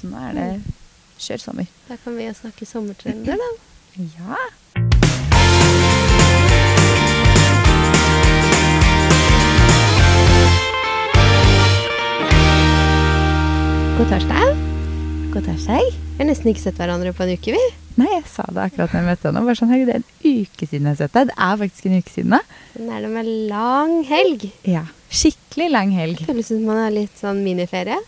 Så nå er det kjør sommer. Da kan vi jo snakke sommertrender, da. Ja. God torsdag. God torsdag. Vi har nesten ikke sett hverandre på en uke, vi. Nei, jeg sa det akkurat når jeg møtte henne. Bare sånn, herregud, det er en uke siden jeg har sett deg. Det er faktisk en uke siden da. Sånn er det med lang helg. Ja. Skikkelig lang helg. Føles som man har litt sånn miniferie.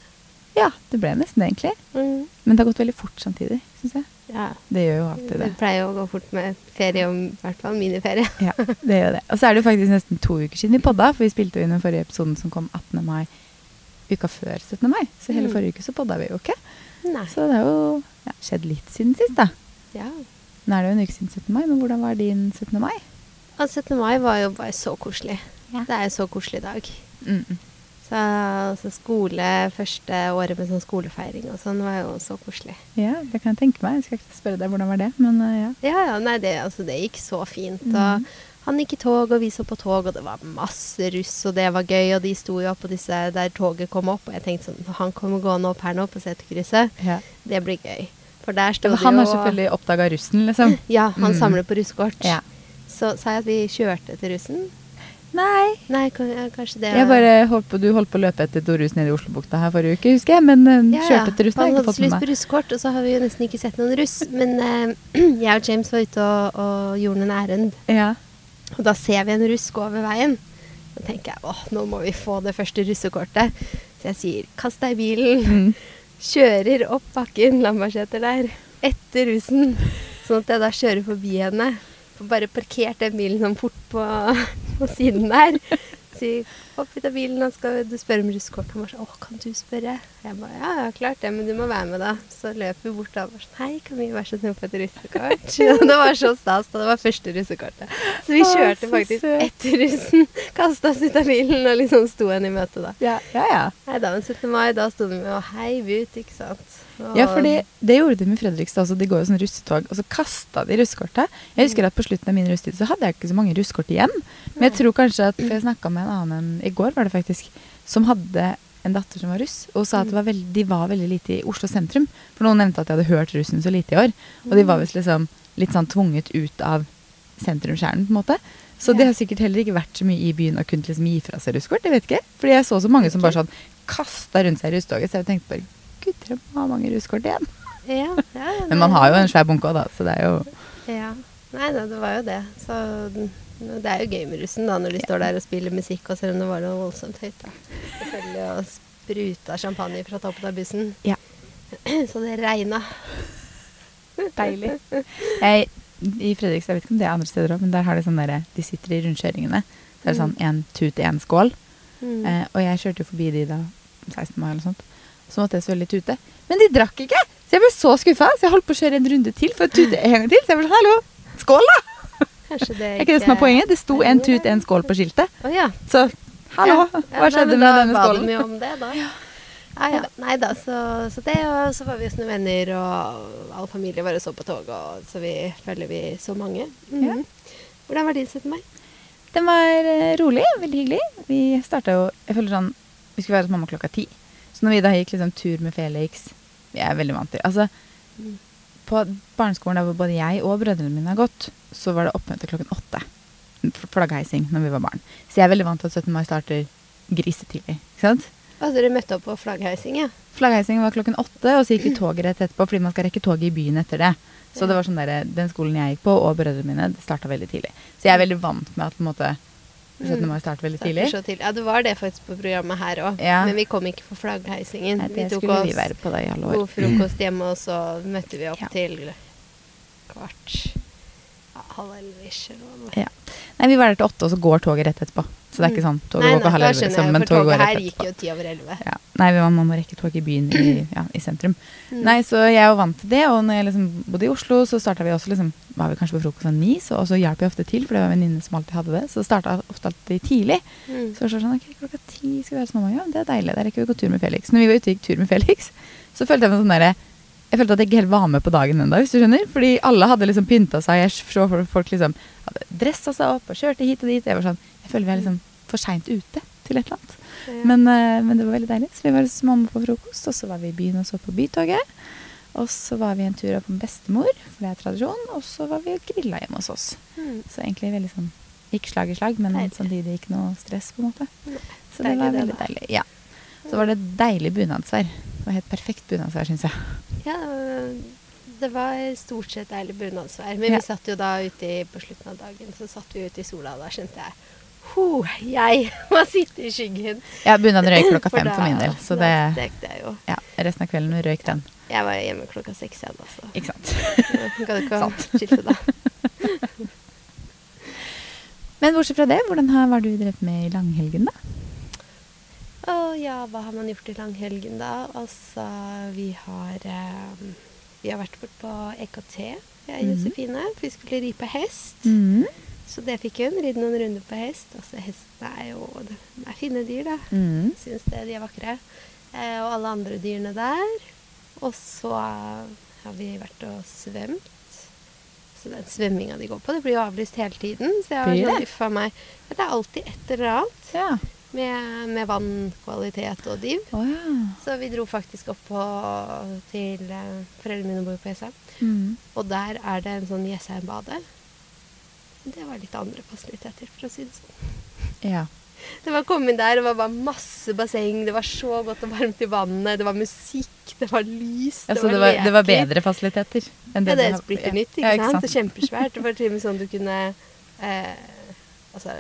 Ja, det ble nesten det, egentlig. Mm. Men det har gått veldig fort samtidig, syns jeg. Ja. Det gjør jo alltid Det det. pleier jo å gå fort med ferie, og i hvert fall miniferie. Ja, det gjør det. Og så er det jo faktisk nesten to uker siden vi podda, for vi spilte jo inn den forrige episoden som kom 18. mai uka før 17. mai. Så hele Mm. forrige uke så podda vi jo ikke. Nei. Så det har jo ja, skjedd litt siden sist, da. Ja. Nå er det jo en uke siden 17. mai, men hvordan var din 17. mai? Og 17. mai var jo bare så koselig. Ja. Det er jo så koselig dag. Mm. Så, altså, skole, første året med sånn skolefeiring og sånn, var jo så koselig. Ja, det kan jeg tenke meg. Jeg skal ikke spørre deg hvordan var det, men uh, ja. Ja, ja, nei, det, altså, det gikk så fint. Og han gikk i tog, og vi så på tog, og det var masse russ, og det var gøy. Og de sto jo oppå disse der toget kom opp, og jeg tenkte sånn Han kommer gående opp her nå, på seterkrysset. ja. Det blir gøy. For der står det jo Han har selvfølgelig oppdaga russen, liksom. Ja, han Mm. samler på russekort. Ja. Så sa jeg at vi kjørte til russen. Nei. Nei, kan, ja, kanskje det Jeg bare holdt på, Du holdt på å løpe etter to rus nede i Oslobukta her forrige uke, husker jeg. Men uh, Ja, kjørte til russen har Han jeg hadde ikke fått så lyst med på meg. russekort, og så har vi jo nesten ikke sett noen russ. Men uh, jeg og James var ute og, og gjorde noen ærend, Ja. og da ser vi en russ gå over veien. Da tenker jeg åh, nå må vi få det første russekortet. Så jeg sier kast deg i bilen. Mm. Kjører opp bakken, Lambertseter der, etter russen. Sånn at jeg da kjører forbi henne. Får bare parkert den bilen sånn fort på, på siden der. Sier hopp ut av bilen, og skal du spørre om russekort. Han bare sånn Å, kan du spørre? Jeg bare ja, ja, klart det, men du må være med, da. Så løper vi bort da og bare sånn Hei, kan vi være så snill få et russekort? Og det var så stas da. Det var første russekortet. Så vi kjørte faktisk søt. etter russen. Kasta oss ut av bilen og liksom sto henne i møte, da. Ja, ja, ja. Nei, da var 17. mai. Da sto vi med og heiv ut, ikke sant. Ja, for det, det gjorde de med Fredrikstad også. De går jo sånn russetog, og så kasta de russekortet. Jeg husker at på slutten av min russetid så hadde jeg ikke så mange russekort igjen. Men jeg tror kanskje at, for jeg snakka med en annen i går, var det faktisk, som hadde en datter som var russ, og sa at det var veld, de var veldig lite i Oslo sentrum. For noen nevnte at de hadde hørt russen så lite i år. Og de var visst liksom litt sånn tvunget ut av sentrumskjernen, på en måte. Så de har sikkert heller ikke vært så mye i byen og kunnet liksom gi fra seg russekort. Jeg vet ikke. Fordi jeg så så mange som bare sånn kasta rundt seg i russtoget, så jeg tenkte bare Gud, igjen med mange ruskort igjen. Ja, ja, ja, Men man har jo en svær bunke òg, da, så det er jo Ja. Nei nei, det var jo det. Så det er jo gøy med russen da, når de står der og spiller musikk, og selv om det var noe voldsomt høyt. da. Selvfølgelig og spruta champagne fra toppen av bussen. Ja. Så det regna. deilig. Jeg, I Fredrikstad, jeg vet ikke om det er andre steder òg, men der har de sånn derre De sitter i rundkjøringene. Så er det sånn én tut, én skål. Mm. Eh, og jeg kjørte jo forbi de da 16. mai eller Så måtte jeg selvfølgelig tute. Men de drakk ikke! Så jeg ble så skuffa, så jeg holdt på å kjøre en runde til for å tute en gang til. Så jeg ble sånn hallo, skål, da! Kanskje det Er ikke det som er poenget? Det sto en tut, en skål på skiltet. Å ja. Så hallo, Ja, hva nei, skjedde men med denne skålen? Da ba de jo om det, da. Ja, ja. Nei da, så, så det, og så var vi hos noen venner, og all familie bare så på tog, og så vi føler vi så mange. Ja. Mhm. Hvordan var din 17. mai? Den var eh, rolig, veldig hyggelig. Vi starta jo Jeg føler sånn Vi skulle være hos mamma klokka ti. Så når vi da gikk liksom tur med Felix Vi er veldig vant til Altså, på barneskolen der hvor både jeg og brødrene mine har gått, så var det oppmøte klokken åtte. Flaggheising når vi var barn. Så jeg er veldig vant til at 17. mai starter grisetidlig. Ikke sant? Altså, dere møtte opp på flaggheising, ja? Flaggheising var klokken åtte, og så gikk vi toget rett etterpå fordi man skal rekke toget i byen etter det. Så det var sånn der, Den skolen jeg gikk på, og brødrene mine, det starta veldig tidlig. Så jeg er veldig vant med at på en måte 17. mai starter veldig tidlig. Så tidlig. Ja, det var det faktisk på programmet her òg. Ja. Men vi kom ikke for flaggheisingen. Nei, vi tok oss vi på god frokost hjemme, og så møtte vi opp Ja. til kvart halv elleve ish. eller. Ja. Nei, vi var der til åtte, og så går toget rett etterpå. Så det er ikke sånn toget Nei, går på halv elleve, liksom, men toget går rett etterpå. her gikk jo ti over elleve. Ja. Nei, vi- man må rekke tog i byen i, ja, i sentrum. Mm. Nei, så jeg var vant til det, og når jeg liksom bodde i Oslo, så starta vi også liksom Var vi kanskje på frokost sånn ni, så, og så hjalp jeg ofte til, for det var en venninne som alltid hadde det. Så det starta ofte alltid tidlig. Mm. Så var det sånn ok, klokka ti skal vi være hos mamma. Ja, det er deilig. Da rekker vi å gå tur med Felix. Når vi var ute og gikk tur med Felix, så følte jeg meg sånn derre jeg følte at jeg ikke helt var med på dagen ennå, hvis du skjønner. Fordi alle hadde liksom pynta seg. Jeg så folk liksom hadde dressa seg opp og kjørte hit og dit. Jeg var sånn, jeg føler vi er liksom for seint ute til et eller annet. Men, eh, men det var veldig deilig. Så vi var hos mamma på frokost, og så var vi i byen og så på Bytoget. Og så var vi en tur opp med bestemor, for det er tradisjon. Og så var vi og grilla hjemme hos oss. Mm. Så egentlig veldig sånn Gikk slag i slag, men Deilig. samtidig ikke noe stress, på en måte. Nei, Så det var veldig deilig. Ja. Så var det deilig bunadsvær. Det var helt perfekt bunadsvær, syns jeg. Ja, det var stort sett deilig bunadsvær. Men Ja. vi satt jo da ute på slutten av dagen, så satt vi ute i sola, og da skjønte jeg Ho, jeg må sitte i skyggen. Ja, bunaden røyk klokka fem da- for min del, så det stekte jeg jo. Ja, resten av kvelden røyk den. Jeg var hjemme klokka seks igjen, altså. Ikke sant. Kan du ikke Sant. skilte da. Men bortsett fra det, hvordan har, hva har du drevet med i langhelgen, da? Å ja, hva har man gjort i langhelgen da? Altså, vi har eh, Vi har vært bort på EKT, jeg og Josefine. Mm -hmm. For vi skulle ri på hest. Mm. Så det fikk hun. Ridde noen runder på hest. Altså, hestene er jo det er fine dyr, da. Mm. Syns det, de er vakre. Eh, og alle andre dyrene der. Og så har vi vært og svømt. Så den svømminga de går på, det blir jo avlyst hele tiden. Så jeg har Blir sånn, meg. Det er alltid et eller annet Ja. Med, med vannkvalitet og div. Oh, ja. Så vi dro faktisk opp på, til eh, Foreldrene mine bor på Jessheim. Mm. Og der er det en sånn Jessheim-bade. Det var litt andre fasiliteter, for å si det sånn. ja. Det var å komme inn der, det var bare masse basseng, det var så godt og varmt i vannet, det var musikk, det var lys, det Altså, var det, var, det var bedre fasiliteter enn Ja, det er splitter nytt, ikke, Ja, ikke sant? sant? Og kjempesvært. Det var til og med sånn du kunne eh, Altså,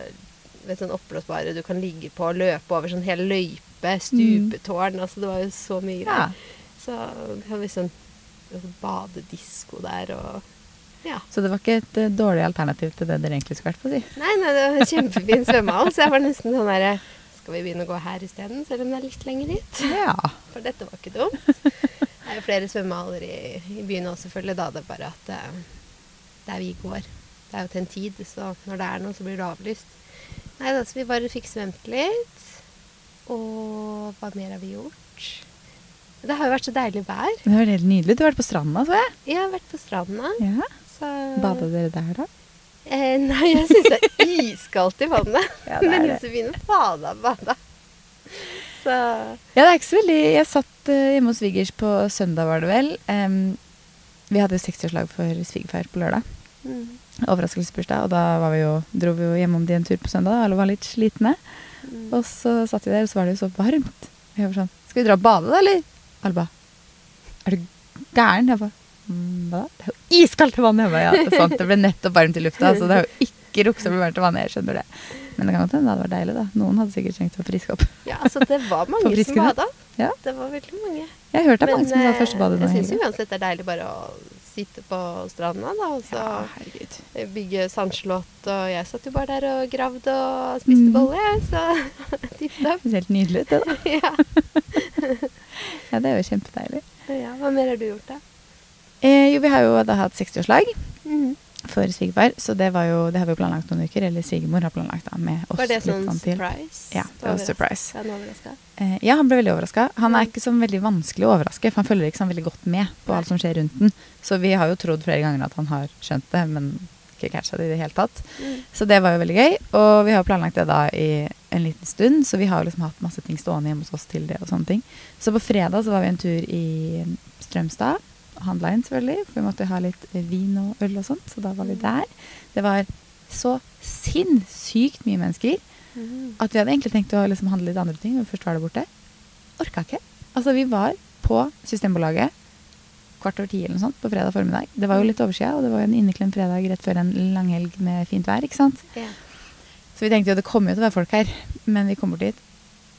vet sånn oppblåsbare du kan ligge på og løpe over sånn hele løype, stupetårn, altså det var jo så mye greier. Ja. Så hadde vi sånn liksom badedisko der og ja. Så det var ikke et uh, dårlig alternativ til det dere egentlig skulle vært på, si. Nei, nei, det var en kjempefin svømmehall, så jeg var nesten sånn herre Skal vi begynne å gå her isteden, selv om det er litt lenger dit? Ja. For dette var ikke dumt. Det er jo flere svømmehaller i, i byen òg, selvfølgelig. Da det er bare at uh, der vi går Det er jo til en tid, så når det er noe, så blir det avlyst. Nei da, så vi bare fikk svømt litt. Og hva mer har vi gjort? Det har jo vært så deilig vær. Det var helt nydelig. Du har vært på stranda, så jeg. Ja, Jeg har vært på stranda. Ja. Så Bada dere der, da? Eh, nei, jeg syns det er iskaldt i vannet. Ja, Men. Josefine bada, bada. Så Ja, det er ikke så veldig Jeg satt eh, hjemme hos svigers på søndag, var det vel. Um, vi hadde jo 60-årslag for svigerfar på lørdag. mm, Overraskelsesbursdag. Og da var vi jo, dro vi jo hjemom de en tur på søndag. Alle var litt slitne. mm. Og så satt vi der, og så var det jo så varmt. Jeg var sånn Skal vi dra og bade, da, eller? Alle bare Er du gæren? Jeg bare «Mm, Hva da? Det er jo iskaldt vann! Jeg bare, ja, det er sant. Det ble nettopp varmt i lufta, så det har jo ikke rukket å bli varmt i vannet. Jeg skjønner det. Men det kan godt hende det hadde vært deilig, da. Noen hadde sikkert trengt å friske opp. Ja, altså det var mange som bada. Ja. Det var veldig mange. Jeg har hørt det mange som har eh, første badet jeg syns uansett det er deilig bare å sitte på stranda, da, og så Ja, bygge sandslott. Og jeg satt jo bare der og gravde og spiste Mm. bolle, så tipp topp. Helt nydelig ut, det, da. Ja. Ja, det er jo kjempedeilig. ja. Hva mer har du gjort, da? Eh, jo, vi har jo da hatt 60-årslag Mhm. For svigerfar, så det var jo Det har vi jo planlagt noen uker. Eller svigermor har planlagt, da, med oss Var det sånn sånn surprise? Ja, det var Overraska? surprise. Han? Eh, ja, han ble veldig overraska. Han er ikke så veldig vanskelig å overraske, for han følger ikke sånn veldig godt med på alt som skjer rundt den. Så vi har jo trodd flere ganger at han har skjønt det, men ikke catcha det i det hele tatt. Mm. Så det var jo veldig gøy. Og vi har jo planlagt det da i en liten stund, så vi har jo liksom hatt masse ting stående hjemme hos oss til det og sånne ting. Så på fredag så var vi en tur i Strømstad. Handla inn, selvfølgelig, for vi måtte ha litt vin og øl og sånt, så da var vi der. Det var så sinnssykt mye mennesker Mhm. at vi hadde egentlig tenkt å liksom handle litt andre ting men først var det borte. Orka ikke. Altså, vi var på Systembolaget kvart over ti eller noe sånt på fredag formiddag. Det var jo litt overskya, og det var jo en inneklemt fredag rett før en langhelg med fint vær, ikke sant. Ja. Så vi tenkte jo det kommer jo til å være folk her, men vi kom bort dit.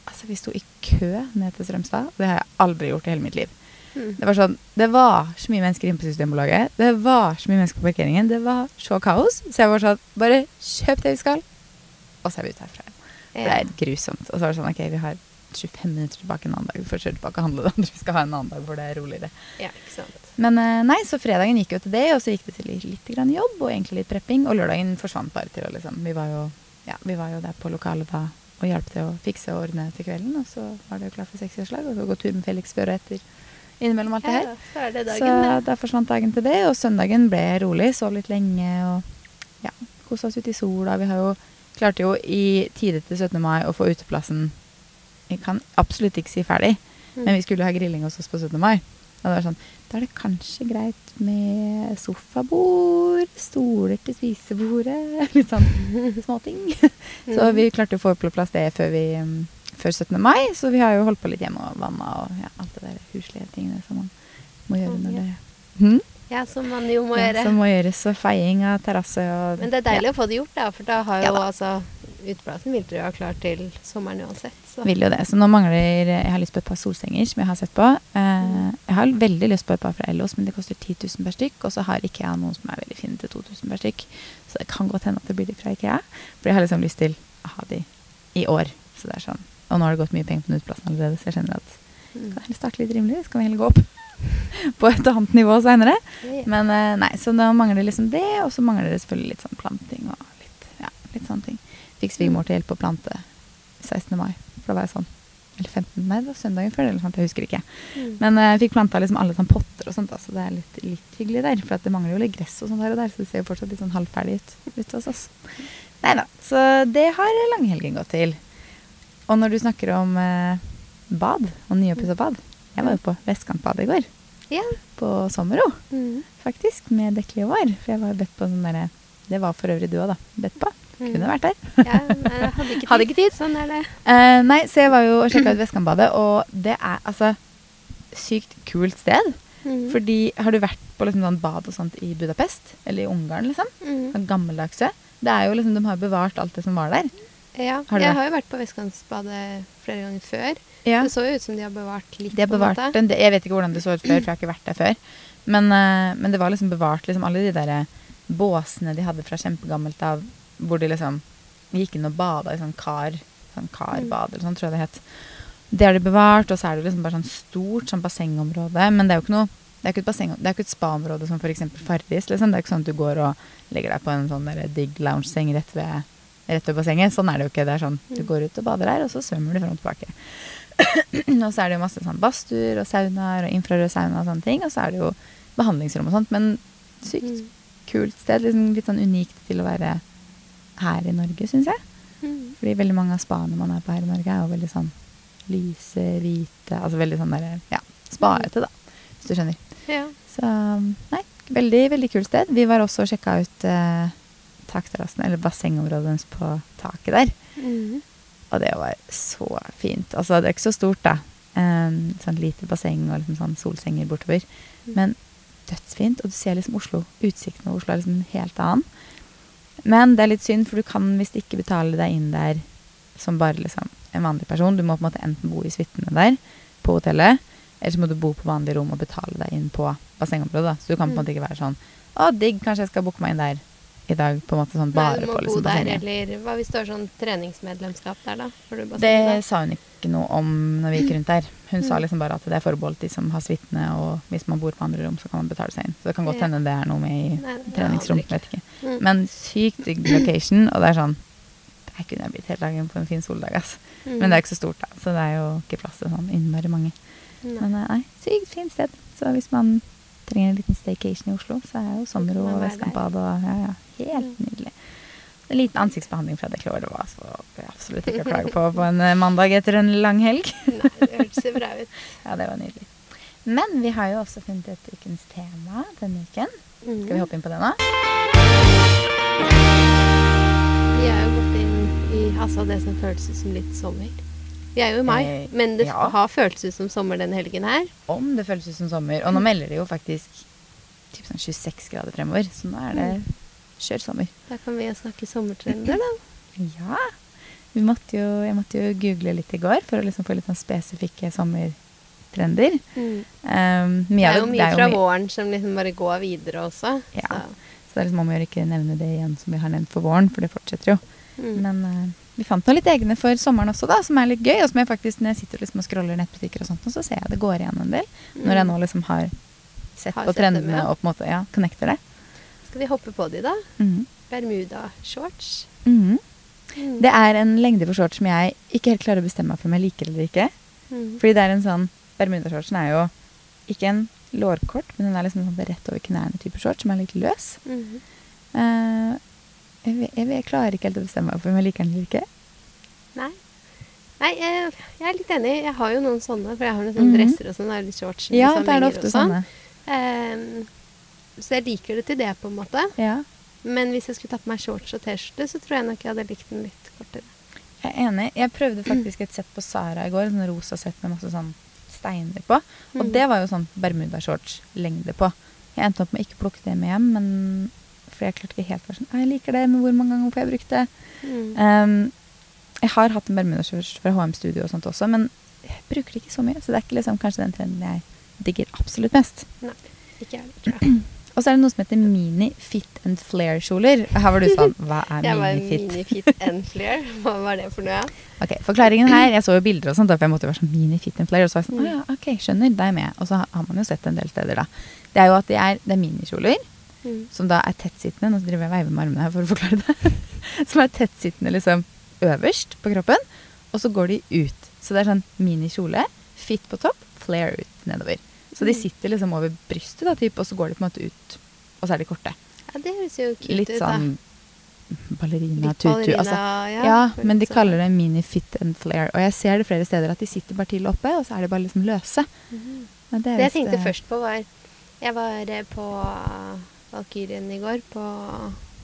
Altså, vi sto i kø ned til Strømstad. Det har jeg aldri gjort i hele mitt liv. Mm. Det var sånn, det var så mye mennesker inne på Systembolaget. Det var så mye mennesker på parkeringen. Det var så kaos. Så jeg var sånn, bare kjøp det vi skal, og så er vi ute herfra. Det Ja. er grusomt. Og så var det sånn, ok, vi har 25 minutter tilbake en annen dag. Vi får kjøre tilbake og handle det andre. Vi skal ha en annen dag hvor det er roligere. ja, ikke sant. Men eh, nei, så fredagen gikk jo til det, og så gikk det til litt grann jobb og egentlig litt prepping. Og lørdagen forsvant bare til å liksom Vi var jo, ja, vi var jo der på lokalet da og hjalp til å fikse og ordne til kvelden. Og så var det jo klart for seksårslag, og så gå tur med Felix før og etter innimellom alt det her. Ja, så dagen, Så da. forsvant dagen til det, og søndagen ble rolig. Sov litt lenge og ja, kosa oss ute i sola. Vi har jo klarte jo i tide til 17. mai å få uteplassen Jeg kan absolutt ikke si ferdig, Mm. men vi skulle ha grilling hos oss på 17. mai. Og det var sånn Da er det kanskje greit med sofabord, stoler til spisebordet Litt sånn småting. Så Mm. vi klarte å få på plass det før, vi, um, før 17. mai. Så vi har jo holdt på litt hjemme og vanna og ja, alt det der huslige tingene som man må gjøre når det hm? Ja, som man jo må Ja, gjøre. Som må gjøres. Og feiing av terrasse og Men det er deilig å få det gjort, da, for da har Ja jo da. altså Uteplassen vil dere ha klar til sommeren uansett. Så. Vil jo det. Så nå mangler Jeg har lyst på et par solsenger som jeg har sett på. Eh, jeg har veldig lyst på et par fra Ellos, men det koster 10 000 per stykk. Og så har Ikea noen som er veldig fine til 2000 per stykk. Så det kan godt hende at det blir de fra Ikea. For jeg har liksom lyst til å ha de i år. Så det er sånn. Og nå har det gått mye penger på den utplassen allerede, så jeg skjønner at Mm. kan heller starte litt rimelig. Så kan vi heller gå opp på et annet nivå seinere. Men eh, nei, så da mangler det liksom det, og så mangler det selvfølgelig litt sånn planting og litt, ja, litt sånne ting. Fikk svigermor til hjelp å plante 16. mai, for da var jeg sånn. Eller 15. mai, det var søndagen før, eller sånt, jeg husker ikke. Mm. Men eh, jeg fikk planta liksom alle sånn potter og sånt, da, så det er litt, litt hyggelig der. For at det mangler jo litt gress og sånt her og der, så det ser jo fortsatt litt sånn halvferdig ut ute hos oss. Nei da, så det har langhelgen gått til. Og når du snakker om eh, bad og nyoppussa bad Jeg var jo på Vestkantbadet i går, ja. på Sommero Mm. faktisk, med Dekli og Var. For jeg var bedt på sånn derre Det var for øvrig du òg, da. Bedt på. Mm. Kunne vært der. ja, hadde ikke. Hadde ikke tid. Sånn er det. Eh, nei, så jeg var jo og sjekka ut Vestkantbadet, og det er altså sykt kult sted. Mm. Fordi har du vært på liksom sånn bad og sånt i Budapest? Eller i Ungarn, liksom? Mm. Sånn gammeldagse? Det er jo liksom, De har bevart alt det som var der. Ja, Har jeg har jo vært på Vestkantsbadet flere ganger før. Ja. Det så jo ut som de har bevart litt. De har en bevart måte. Jeg vet ikke hvordan det så ut før, for jeg har ikke vært der før. Men, eh, men det var liksom bevart liksom alle de der eh, båsene de hadde fra kjempegammelt av, hvor de liksom gikk inn og bada i sånn kar, sånn karbad eller sånn, tror jeg det het. Det har de bevart, og så er det liksom bare sånn stort sånn bassengområde. Men det er jo ikke noe det er ikke et, basseng, det er ikke et spa-område som f.eks. Farris. Liksom. Det er ikke sånn at du går og legger deg på en sånn digg lounge-seng rett, ved- rett ved bassenget. Sånn er det jo ikke. Det er sånn, Du går ut og bader der, og så svømmer du frem og tilbake. og så er det jo masse sånn badstuer og saunaer og infrarød sauna og sånne ting. Og så er det jo behandlingsrom og sånt. Men sykt Mm. kult sted. Liksom litt sånn unikt til å være her i Norge, syns jeg. Mm. Fordi veldig mange av spaene man er på her i Norge, er jo veldig sånn lyse, hvite Altså veldig sånn der, ja, spaete, da. Hvis du skjønner. Ja. Så nei, veldig, veldig kult sted. Vi var også og sjekka ut eh, takterrassen, eller bassengområdet deres på taket der. Mm. Og det var så fint. Altså, det er ikke så stort, da. Um, sånn lite basseng og liksom sånn solsenger bortover. Mm. Men dødsfint. Og du ser liksom Oslo. Utsikten over Oslo er liksom en helt annen. Men det er litt synd, for du kan visst ikke betale deg inn der som bare liksom en vanlig person. Du må på en måte enten bo i suitene der på hotellet, eller så må du bo på vanlig rom og betale deg inn på bassengområdet. da. Så du kan på en Mm. måte ikke være sånn Å, digg, kanskje jeg skal booke meg inn der i dag. På en måte sånn bare på liksom, bassenget. eller hva hvis du har sånn treningsmedlemskap der, da? Det sa hun ikke noe om når vi gikk rundt der. Hun sa Mm. liksom bare at det er forbeholdt de som har suitene, og hvis man bor på andre rom, så kan man betale seg inn. Så det kan godt hende det er noe med i Nei, treningsrom. jeg Vet ikke. Mm. Men sykt digg location, og det er sånn Der kunne jeg blitt hele dagen på en fin soldag, ass. Mm. Men det er ikke så stort, da, så det er jo ikke plass til sånn innmari mange. Nei. Men eh, nei, sykt fint sted. Så hvis man trenger en liten staycation i Oslo, så er jo Sommero og Vestkantbad og ja, ja, helt nydelig. En liten ansiktsbehandling fra Declore det var så absolutt ikke å klage på på en eh, mandag etter en lang helg. Nei, det hørtes bra ut. Ja, det var nydelig. Men vi har jo også funnet et ukens tema denne uken. Mm. Skal vi hoppe inn på det nå? Vi har jo gått inn i altså, det som føles som litt sommer. Vi er jo i mai, Eh, men det ja. har føltes ut som sommer denne helgen her. Om det føles ut som sommer. Og nå melder det jo faktisk typ sånn 26 grader fremover, så nå er det kjør sommer. Da kan vi jo snakke sommertrender, da. Ja. Vi måtte jo, jeg måtte jo google litt i går for å liksom få litt sånn spesifikke sommertrender. Mm. Um, Det er jo mye det fra mye. våren som liksom bare går videre også. Ja. Så. Så det er liksom om å gjøre ikke nevne det igjen som vi har nevnt for våren, for det fortsetter jo. Mm. Men eh, vi fant noe litt egne for sommeren også, da, som er litt gøy. Og som jeg faktisk, når jeg sitter liksom og scroller nettbutikker og sånt, så ser jeg det går igjen en del. Når jeg nå liksom har sett Har på sett trendene ja. og på en måte ja, connecter det. Skal vi hoppe på de, da? Mm. Bermuda-shorts. Mhm. Mm. Det er en lengde på shorts som jeg ikke helt klarer å bestemme meg for om jeg liker eller ikke. Mm. Fordi det er en sånn Bermudashortsen er jo ikke en lårkort, men den er liksom sånn rett over knærne type shorts, som er litt løs. Mm. Eh, jeg, jeg, jeg klarer ikke helt å bestemme meg for om jeg liker den eller ikke. Nei. Nei, jeg, jeg er litt enig. Jeg har jo noen sånne, for jeg har noen sånne Mhm. dresser og sånn. litt shorts. litt Ja, det er det ofte sånn. sånne. Um, så jeg liker det til det, på en måte. Ja. Men hvis jeg skulle tatt på meg shorts og T-skjorte, så tror jeg nok jeg hadde likt den litt kortere. Jeg er enig. Jeg prøvde faktisk et sett på Sara i går. Sånn rosa sett med masse sånn steiner på. Og Mm. det var jo sånn bermudashorts-lengde på. Jeg endte opp med ikke å plukke det med hjem, men for jeg klarte ikke helt å være sånn «Ah, Jeg liker det, men hvor mange ganger får jeg brukt det? Mm. Um, jeg har hatt en bermudaskjorte fra HM Studio og sånt også, men jeg bruker det ikke så mye. Så det er ikke liksom kanskje den trenden jeg digger absolutt mest. Nei, ikke jeg, jeg. Og så er det noe som heter mini fit and flare-kjoler. Her var du sånn Hva er Jeg var mini fit? and flare. Hva var det for noe? Ok, Forklaringen her Jeg så jo bilder og sånt, derfor jeg måtte jo være sånn mini fit and flare. Og så var jeg sånn. Ja, ok, skjønner, deg med. Og så har man jo sett en del steder, da. Det er jo at de er, det er minikjoler Mm. som da er tettsittende. Nå driver jeg og veiver med armene her for å forklare det. som er tettsittende liksom øverst på kroppen, og så går de ut. Så det er sånn minikjole, fit på topp, flare ut nedover. Så de Mm. sitter liksom over brystet, da, typ, og så går de på en måte ut. Og så er de korte. Ja, det høres jo kult Litt ut, da. sånn ballerina, Litt tutu. ballerina, Altså, ja. ja, men de kaller det mini fit and flare. Og jeg ser det flere steder at de sitter bare til oppe, og så er de bare liksom løse. Mm. Men det, Det jeg tenkte det... først på, var Jeg var eh, på Valkyrien i går, på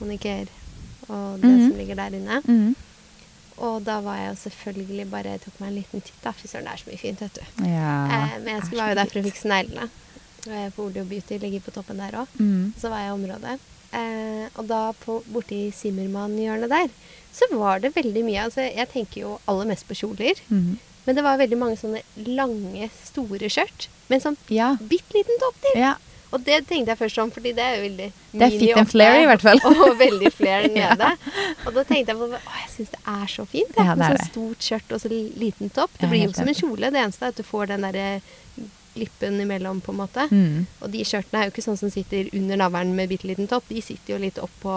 Moniker og det Mhm. som ligger der inne. mhm. Og da var jeg jo selvfølgelig bare tok meg en liten titt. da. Fy søren, det er så mye fint, vet du. Ja, eh, men jeg skulle, være jo der for å fikse neglene. For Olio Beauty ligger på toppen der òg. Mm. Så var jeg i området. Eh, og da på, borti Simmermann-hjørnet der, så var det veldig mye altså Jeg tenker jo aller mest på kjoler. Mm. Men det var veldig mange sånne lange, store skjørt. en sånn Ja. bitte liten topp til. ja. Og det tenkte jeg først om, fordi det er jo veldig Det er fit and flare i hvert fall. Og veldig flare Ja. nede. Og da tenkte jeg på Å, jeg syns det er så fint. Ja, Ja, det er sånn så stort skjørt og så liten topp. Jeg Det blir jo som en kjole. Det eneste er at du får den derre glippen imellom, på en måte. Mm. Og de skjørtene er jo ikke sånn som sitter under navlen med bitte liten topp. De sitter jo litt oppå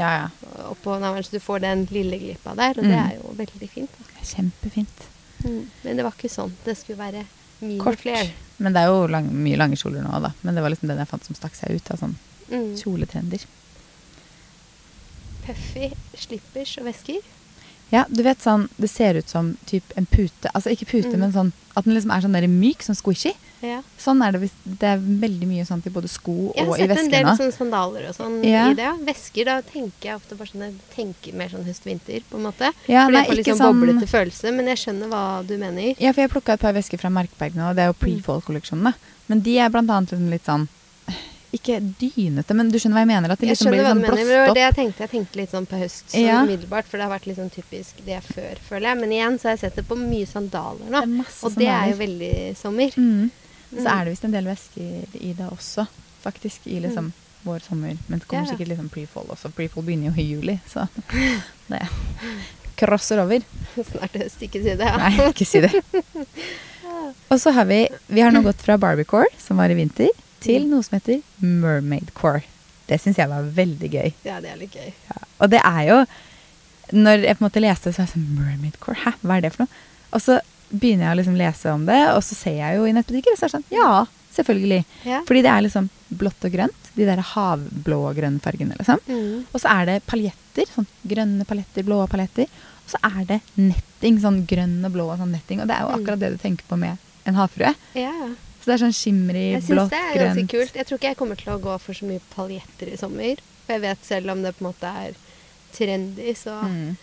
ja, ja. opp på navlen, så du får den lille glippa der. Og det Mm. er jo veldig fint. Da. Det Kjempefint. Men det var ikke sånn. Det skulle være Kort. Men det er jo lang, mye lange kjoler nå, da. Men det var liksom den jeg fant som stakk seg ut av sånn Mm. kjoletrender. Puffy slippers og vesker. Ja, du vet sånn, det ser ut som typ en pute. Altså ikke pute, Mm. men sånn at den liksom er sånn der myk, sånn squishy. Ja. Sånn er det hvis Det er veldig mye sånt i både sko og i veskene. Jeg har sett en del sånne sandaler og sånn Ja. i det. ja. Vesker, da tenker jeg ofte bare sånn Jeg tenker mer sånn høst-vinter, på en måte. Ja, Fordi nei, jeg får litt ikke sånn boblete følelse. Men jeg skjønner hva du mener. Ja, for jeg plukka et par vesker fra Markberg nå, og det er jo Mm. pre-fall-kolleksjonen. da. Men de er blant annet liksom litt sånn Ikke dynete, men du skjønner hva jeg mener? At det liksom blir litt sånn mener. men Det var det jeg tenkte. Jeg tenkte litt sånn på høst sånn Ja. umiddelbart, for det har vært litt sånn typisk det før, føler jeg. Men igjen så har jeg sett det på mye sandaler nå. Det Og det er jo veldig sommer. Mm. Så Mm. er det visst en del væsker i det også, faktisk. I liksom vår sommer. Men det kommer Mm. Ja. sikkert liksom pre-fall også. Pre-fall begynner jo i juli, så det crosser over. Snart høst, ikke si det. Ja. Nei, ikke si det. Og så har vi Vi har nå gått fra Barbiecore, som var i vinter, til noe som heter Mermaid Core. Det syns jeg var veldig gøy. ja, det er litt gøy. Ja. Og det er jo Når jeg på en måte leste, så var jeg sånn Mermaid Core, hæ, hva er det for noe? Og så begynner jeg å liksom lese om det, og så ser jeg jo i nettbutikker, og så er det sånn Ja, selvfølgelig. Ja. Fordi det er liksom blått og grønt. De der havblå og grønne fargene, liksom. Mm. Og så er det paljetter. Sånn grønne paljetter, blå paljetter. Og så er det netting. Sånn grønn og blå og sånn netting. Og det er jo Mm. akkurat det du tenker på med en havfrue. Ja. Så det er sånn skimri, blått, grønt. Jeg syns det er ganske kult. Jeg tror ikke jeg kommer til å gå for så mye paljetter i sommer. For jeg vet selv om det på en måte er trendy, så Mm.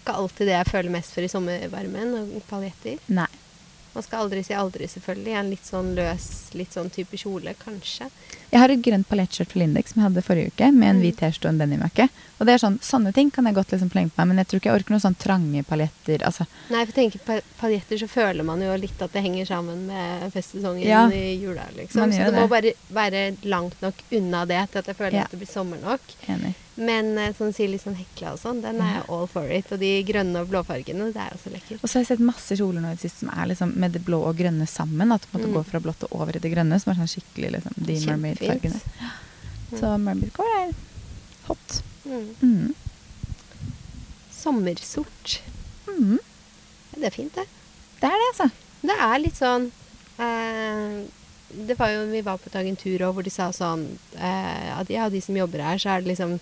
ikke alltid det jeg føler mest for i sommervarmen. Og paljetter. Nei. Man skal aldri si aldri, selvfølgelig. En litt sånn løs, litt sånn type kjole, kanskje. Jeg har et grønt paljettskjørt fra Lindex som jeg hadde forrige uke, med en Mm. hvit T-skjorte og en denimjakke. Og det er sånn, sånne ting kan jeg godt liksom plenge på meg, men jeg tror ikke jeg orker noen sånn trange paljetter. Altså, Nei, for tenker pa paljetter så føler man jo litt at det henger sammen med festsesongen Ja. i jula, liksom. Så det, det må bare være langt nok unna det til at jeg føler Ja. at det blir sommer nok. enig. Men eh, sånn sier litt sånn hekla og sånn, den er all for it. Og de grønne og blåfargene, det er også lekkert. Og så har jeg sett masse kjoler nå i det siste som er liksom med det blå og grønne sammen. At du måtte Mm. gå fra blått og over i det grønne, som er sånn skikkelig liksom, de mermaid-fargene. Så mermaidcore er hot. Mm. Mm. Sommersort. Mm. Det er fint, det. Det er det, altså. Det er litt sånn eh, Det var jo Vi var på et agentur hvor de sa sånn eh, at ja, de som jobber her, så er det liksom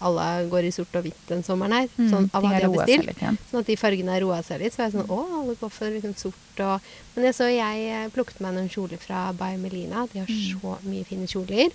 alle går i sort og hvitt den sommeren her. Mm, Sånn av hva de har bestilt. litt ja. Sånn at de fargene har roa seg litt. Så var jeg sånn Å, alle går for liksom sort og Men jeg så jeg eh, plukket meg noen kjoler fra By Melina. De har Mm. så mye fine kjoler.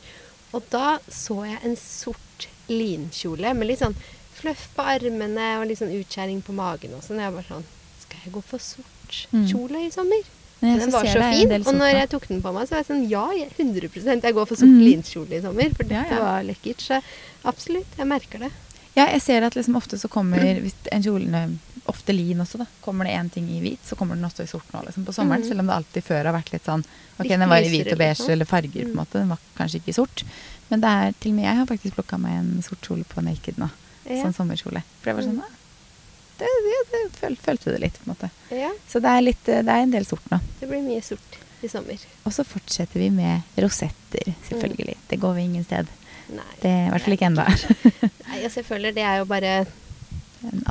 Og da så jeg en sort linkjole med litt sånn fluff på armene og litt sånn utskjæring på magen og sånn. Jeg var sånn Skal jeg gå for sort Mm. kjole i sommer? Men Den var så det fin. Og når jeg tok den på meg, så var jeg sånn Ja, jeg- 100 Jeg går for sort Mhm. linkjole i sommer. For Ja, dette ja. var lekkert. Så absolutt, jeg merker det. Ja, jeg ser at liksom ofte så kommer hvis en kjole Ofte lin også, da. Kommer det én ting i hvit, så kommer den også i sort nå, liksom, på sommeren. Mm. Selv om det alltid før har vært litt sånn Ok, den var i hvit og beige liksom. eller farger, på en Mm. måte. Den var kanskje ikke i sort. Men det er til og med jeg har faktisk plukka meg en sort kjole på Naked nå. Ja. Sånn sommerkjole. For jeg var sånn Mm. Det, det, det, føl, Følte det litt, på en måte. Ja, Så det er, litt, det er en del sort nå. det blir mye sort i sommer. Og så fortsetter vi med rosetter, selvfølgelig. Det går vi ingen sted. Nei. Det I hvert fall ikke ennå. Nei, altså, jeg føler det er jo bare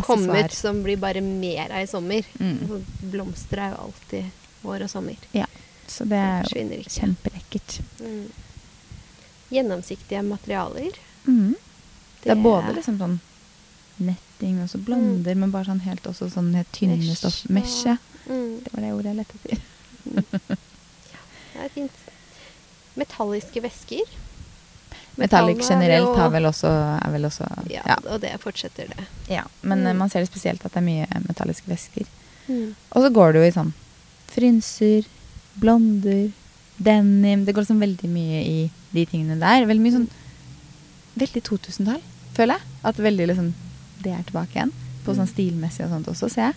kommer som blir bare mer av i sommer. Mm. Altså, Blomster er jo alltid vår og sommer. Ja. Så det er jo kjempelekkert. Mm. Gjennomsiktige materialer. Mm. Det er både liksom sånn netting og så blonder, men bare sånn helt også sånn helt tynne Mesh, stoff. Mesje. Ja. Mm. Det var det ordet jeg lette etter. Det er fint. Metalliske væsker. Metallic er generelt har vel også, er vel også ja, ja. og det fortsetter det. ja. Men eh, Mm. man ser det spesielt at det er mye metalliske væsker. Mm. Og så går det jo i sånn frynser, blonder, denim Det går liksom veldig mye i de tingene der. Veldig mye sånn Veldig 2000-tall, føler jeg. At veldig liksom Det er tilbake igjen. På sånn Mm. stilmessig og sånt også, ser jeg.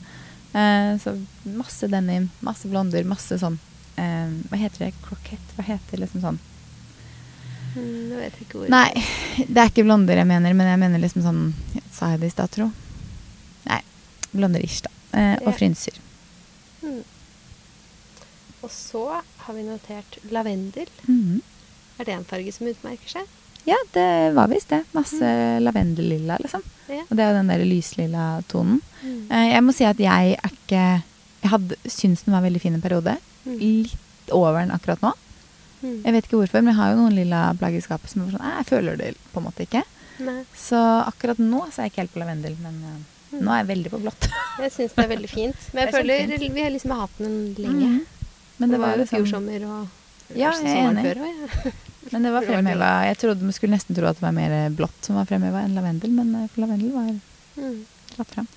Uh, så masse denim, masse blonder, masse sånn uh, Hva heter det? Croquette? Hva heter liksom sånn Mm, Nå vet jeg ikke hvor Nei, det er ikke blonder jeg mener, men jeg mener liksom sånn Sa jeg det i stad, tro? Nei. Blonder-ish, da. Eh, Ja. og frynser. Mm. Og så har vi notert lavendel. Mhm. Er det en farge som utmerker seg? Ja, det var visst det. Masse lavendellilla, liksom. Ja. Og det er jo den der lyslilla tonen. Mm. Eh, jeg må si at jeg er ikke Jeg hadde syns den var veldig fin en periode. Mm. Litt over den akkurat nå. Mm. Jeg vet ikke hvorfor, men jeg har jo noen lilla plagg i skapet som er sånn Jeg føler det på en måte ikke. Nei. Så akkurat nå så er jeg ikke helt på lavendel, men eh, Mm. nå er jeg veldig på blått. Jeg syns det er veldig fint. Men jeg er føler vi har liksom hatt den lenge. Mhm. Men det var jo liksom fjor sommer og Ja, jeg er enig. før ja. Men det var fremheva Jeg trodde, man skulle nesten tro at det var mer blått som var fremheva enn lavendel, men eh, lavendel var Mm. dratt fram.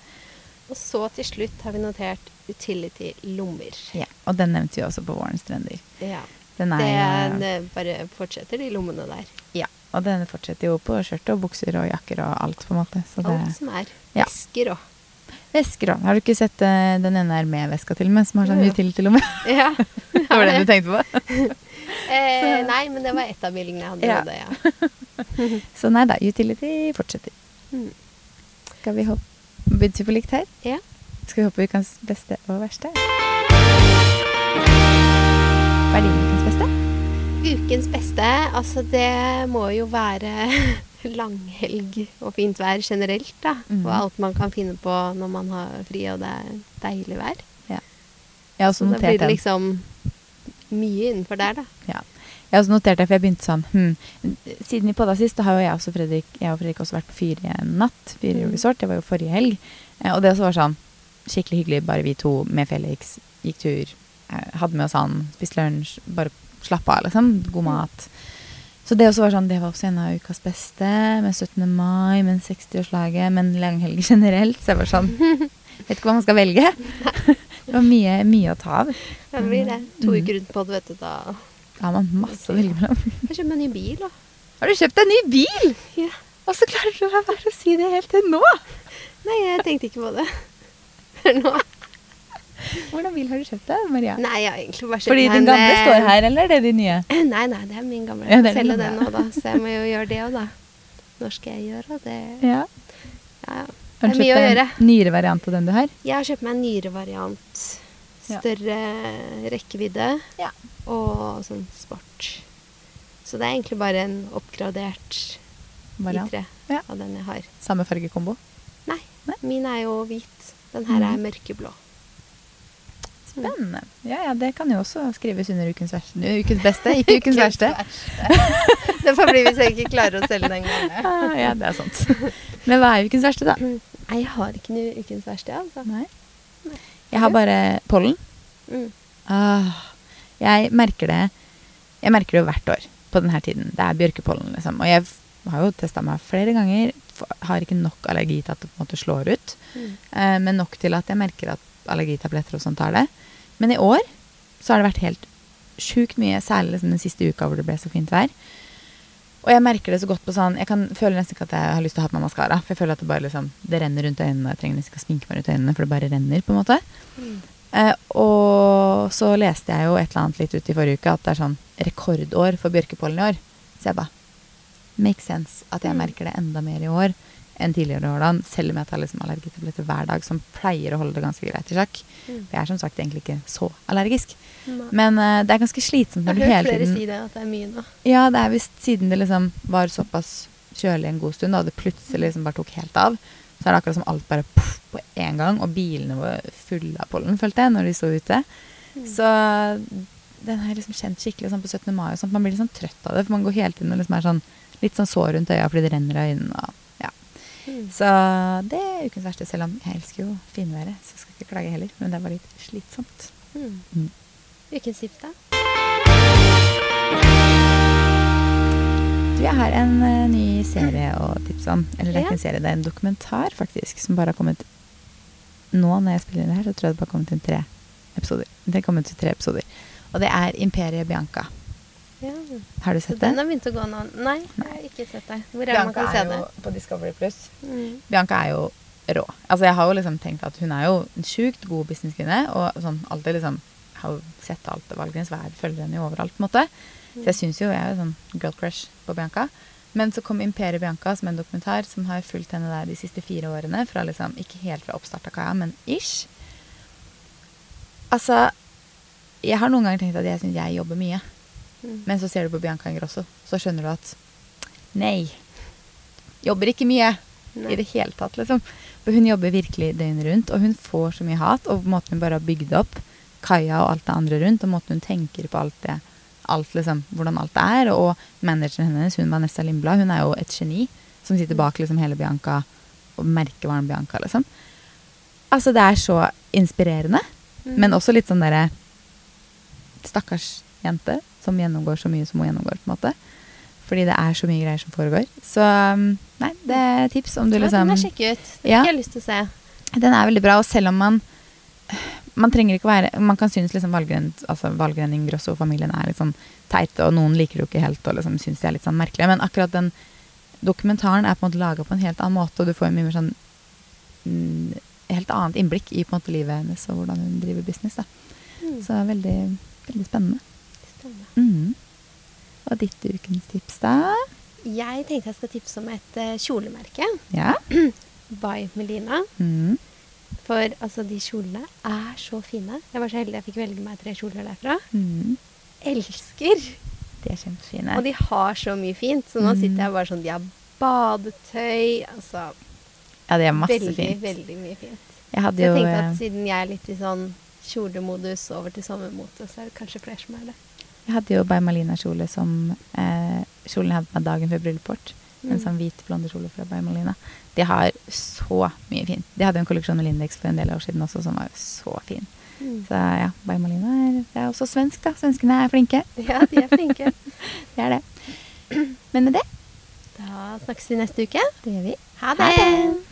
Og så til slutt har vi notert utility-lommer. Ja, og den nevnte vi også på vårens trender. Ja. Den er Det, eh, det bare fortsetter, de lommene der. Ja, og den fortsetter jo på skjørt og bukser og jakker og alt, på en måte. Så det, Alt som er. Ja. Vesker òg. Vesker òg. Har du ikke sett uh, den ene er med veska til og med, som har sånn utility-lomme? Ja. det var den du tenkte på? Eh, nei, men det var ett av bildene jeg hadde. Ja. Det, ja. Så nei da, utility fortsetter. Mm. Skal vi hoppe Begynte vi på likt her? ja. Skal vi hoppe ukens beste og verste? Hva er din ukens beste? Ukens beste, altså det må jo være langhelg og fint vær generelt, da. Mm. Og alt man kan finne på når man har fri og det er deilig vær. Jeg har også Så da blir det liksom mye innenfor der, da. Ja. Jeg har også notert det, for jeg begynte sånn hmm. Siden vi podda sist, da har jo jeg også Fredrik Jeg og Fredrik også vært på Fyre en natt. Fyre Mm. resort. Det var jo forrige helg. Eh, og det også var sånn skikkelig hyggelig. Bare vi to med Felix gikk tur. eh, hadde med oss han, spiste lunsj. Bare slappa av, liksom. God Mm. mat. Så det også var sånn, det var også en av ukas beste. Med 17. mai, med 60-årslaget, men langhelg generelt. Så jeg var sånn Vet ikke hva man skal velge. det var mye, mye å ta av. Ja, det blir det. To Mm. uker rundt på det, vet du, da Da har man masse å velge mellom. Jeg kjøper meg ny bil, da. Har du kjøpt deg ny bil? Ja. Og så klarer du å være å si det helt til nå! Nei, jeg tenkte ikke på det før nå. Hvordan bil har du kjøpt deg, Maria? Nei, jeg har egentlig bare kjøpt Fordi din gamle en, står her, eller er det din nye? Nei, nei, det er min gamle. Ja, er må din selge den nå, da. Så jeg må jo gjøre det òg, da. Når skal jeg gjøre det? Ja. Ja, ja. Har du er kjøpt deg en nyere variant av den du har? Jeg har kjøpt meg en nyere variant. Ja. Større rekkevidde Ja. og sånn sport. Så det er egentlig bare en oppgradert Variant. I3 Ja. av den jeg har. Samme fargekombo? Nei, Nei. min er jo hvit. Den her er Mhm. mørkeblå. Spennende. Ja, ja, det kan jo også skrives under ukens, verste, ukens beste, ikke ukens verste. det får bli hvis jeg ikke klarer å selge den gangen. Ah, ja, det er sant. Men hva er ukens verste, da? Nei, jeg har ikke noe ukens verste, altså. Nei. Jeg har bare pollen. Mm. Ah, jeg merker det Jeg merker det jo hvert år på denne tiden. Det er bjørkepollen, liksom. Og jeg har jo testa meg flere ganger. Har ikke nok allergi til at det på en måte slår ut. Mm. Eh, men nok til at jeg merker at allergitabletter og sånt tar det. Men i år så har det vært helt sjukt mye, særlig liksom den siste uka hvor det ble så fint vær. Og jeg merker det så godt på sånn Jeg kan føler nesten ikke at jeg har lyst til å ha på meg maskara. For jeg føler at det bare liksom Det renner rundt øynene. Jeg trenger nesten ikke å sminke meg rundt øynene, for det bare renner. på en måte Mm. Eh, og så leste jeg jo et eller annet litt ut i forrige uke at det er sånn rekordår for bjørkepollen i år. Så jeg bare Makes sense at jeg Mm. merker det enda mer i år enn tidligere år, da, selv om jeg tar liksom allergitabletter hver dag, som pleier å holde det ganske greit i sjakk. Mm. For jeg er som sagt egentlig ikke så allergisk. Nei. Men uh, det er ganske slitsomt når Jeg du har hørt hele flere tiden si det, at det er mye nå. Ja, det er visst siden det liksom var såpass kjølig en god stund, da, og det plutselig liksom bare tok helt av, så er det akkurat som alt bare poff på en gang, og bilene var fulle av pollen, følte jeg, når de sto ute. Mm. Så den har jeg liksom kjent skikkelig sånn på 17. mai og sånt. Man blir litt sånn trøtt av det, for man går hele tiden og liksom er sånn litt sånn sår rundt øya fordi det renner av øynene. Og. Mm. Så det er ukens verste, selv om jeg elsker jo finværet, så jeg skal ikke klage heller. Men det var litt slitsomt. Mm. Mm. Ukens tips, da? Du, jeg har en uh, ny serie å tipse om. Eller det er ikke en serie, det er en dokumentar faktisk, som bare har kommet nå når jeg spiller inn det her, så tror jeg det bare har kommet inn tre episoder. Det kom ut tre episoder. Og det er Imperiet Bianca. Ja. Har du sett det? den har begynt å gå nå. Nei, jeg har ikke sett det. Hvor er Bianca man kan se det? på Discovery Plus. Mm. Bianca er jo rå. Altså Jeg har jo liksom tenkt at hun er jo en sjukt god businesskvinne. Og sånn alltid liksom har jo sett alt av valgene hennes, følger henne jo overalt. på en måte. Så jeg syns jo jeg er jo sånn girl crush på Bianca. Men så kom 'Imperiet Bianca som en dokumentar som har fulgt henne der de siste fire årene. Fra liksom, Ikke helt fra oppstart av Kaja, men ish. Altså Jeg har noen ganger tenkt at jeg syns jeg jobber mye. Mm. Men så ser du på Bianca Ingrosso, så skjønner du at nei. Jobber ikke mye Nei. i det hele tatt, liksom. For hun jobber virkelig døgnet rundt, og hun får så mye hat. Og måten hun bare har bygd opp kaia og alt det andre rundt, og måten hun tenker på alt det alt liksom, hvordan alt er. Og manageren hennes, hun Vanessa Lindblad, hun er jo et geni som sitter bak liksom hele Bianca og merkevaren Bianca, liksom. Altså, det er så inspirerende, Mm. men også litt sånn derre Stakkars jente som gjennomgår så mye som hun gjennomgår, på en måte. Fordi det er så mye greier som foregår. Så um, nei, det er tips om du liksom den er jeg ut. Den Ja. har jeg lyst til å se. Den er veldig bra, og selv om man man trenger ikke være Man kan synes liksom Valgren, altså Valgren Ingrosso og familien er litt sånn teite, og noen liker det jo ikke helt og liksom synes de er litt sånn merkelige. Men akkurat den dokumentaren er på en måte laga på en helt annen måte, og du får mye mer sånn mm, Helt annet innblikk i på en måte livet hennes og hvordan hun driver business. da. Mm. Så veldig, veldig spennende. Mm. Og ditt ukens tips, da? Jeg tenkte jeg skal tipse om et eh, kjolemerke. Ja? By Melina. Mm. For altså, de kjolene er så fine. Jeg var så heldig jeg fikk velge meg tre kjoler derfra. Mm. Elsker! De er kjempefine. Og de har så mye fint. Så nå Mm. sitter jeg bare sånn De har badetøy. Altså ja, de er masse veldig, fint. veldig mye fint. Jeg hadde jeg tenkte eh, at siden jeg er litt i sånn kjolemodus over til sommermote, så er det kanskje flere som er det. Jeg hadde jo By Malina-kjole som eh, kjolen jeg hadde på meg dagen før bryllupet vårt. En Mm. sånn hvit blondekjole fra Malina. De har så mye fint. De hadde jo en kolleksjon med Lindex for en del år siden også som var så fin. Mm. Så ja, Malina er, er også svensk, da. Svenskene er flinke. Ja, de er flinke. Det er det. Men med det, Da snakkes vi neste uke. det gjør vi. Ha Ha det! det!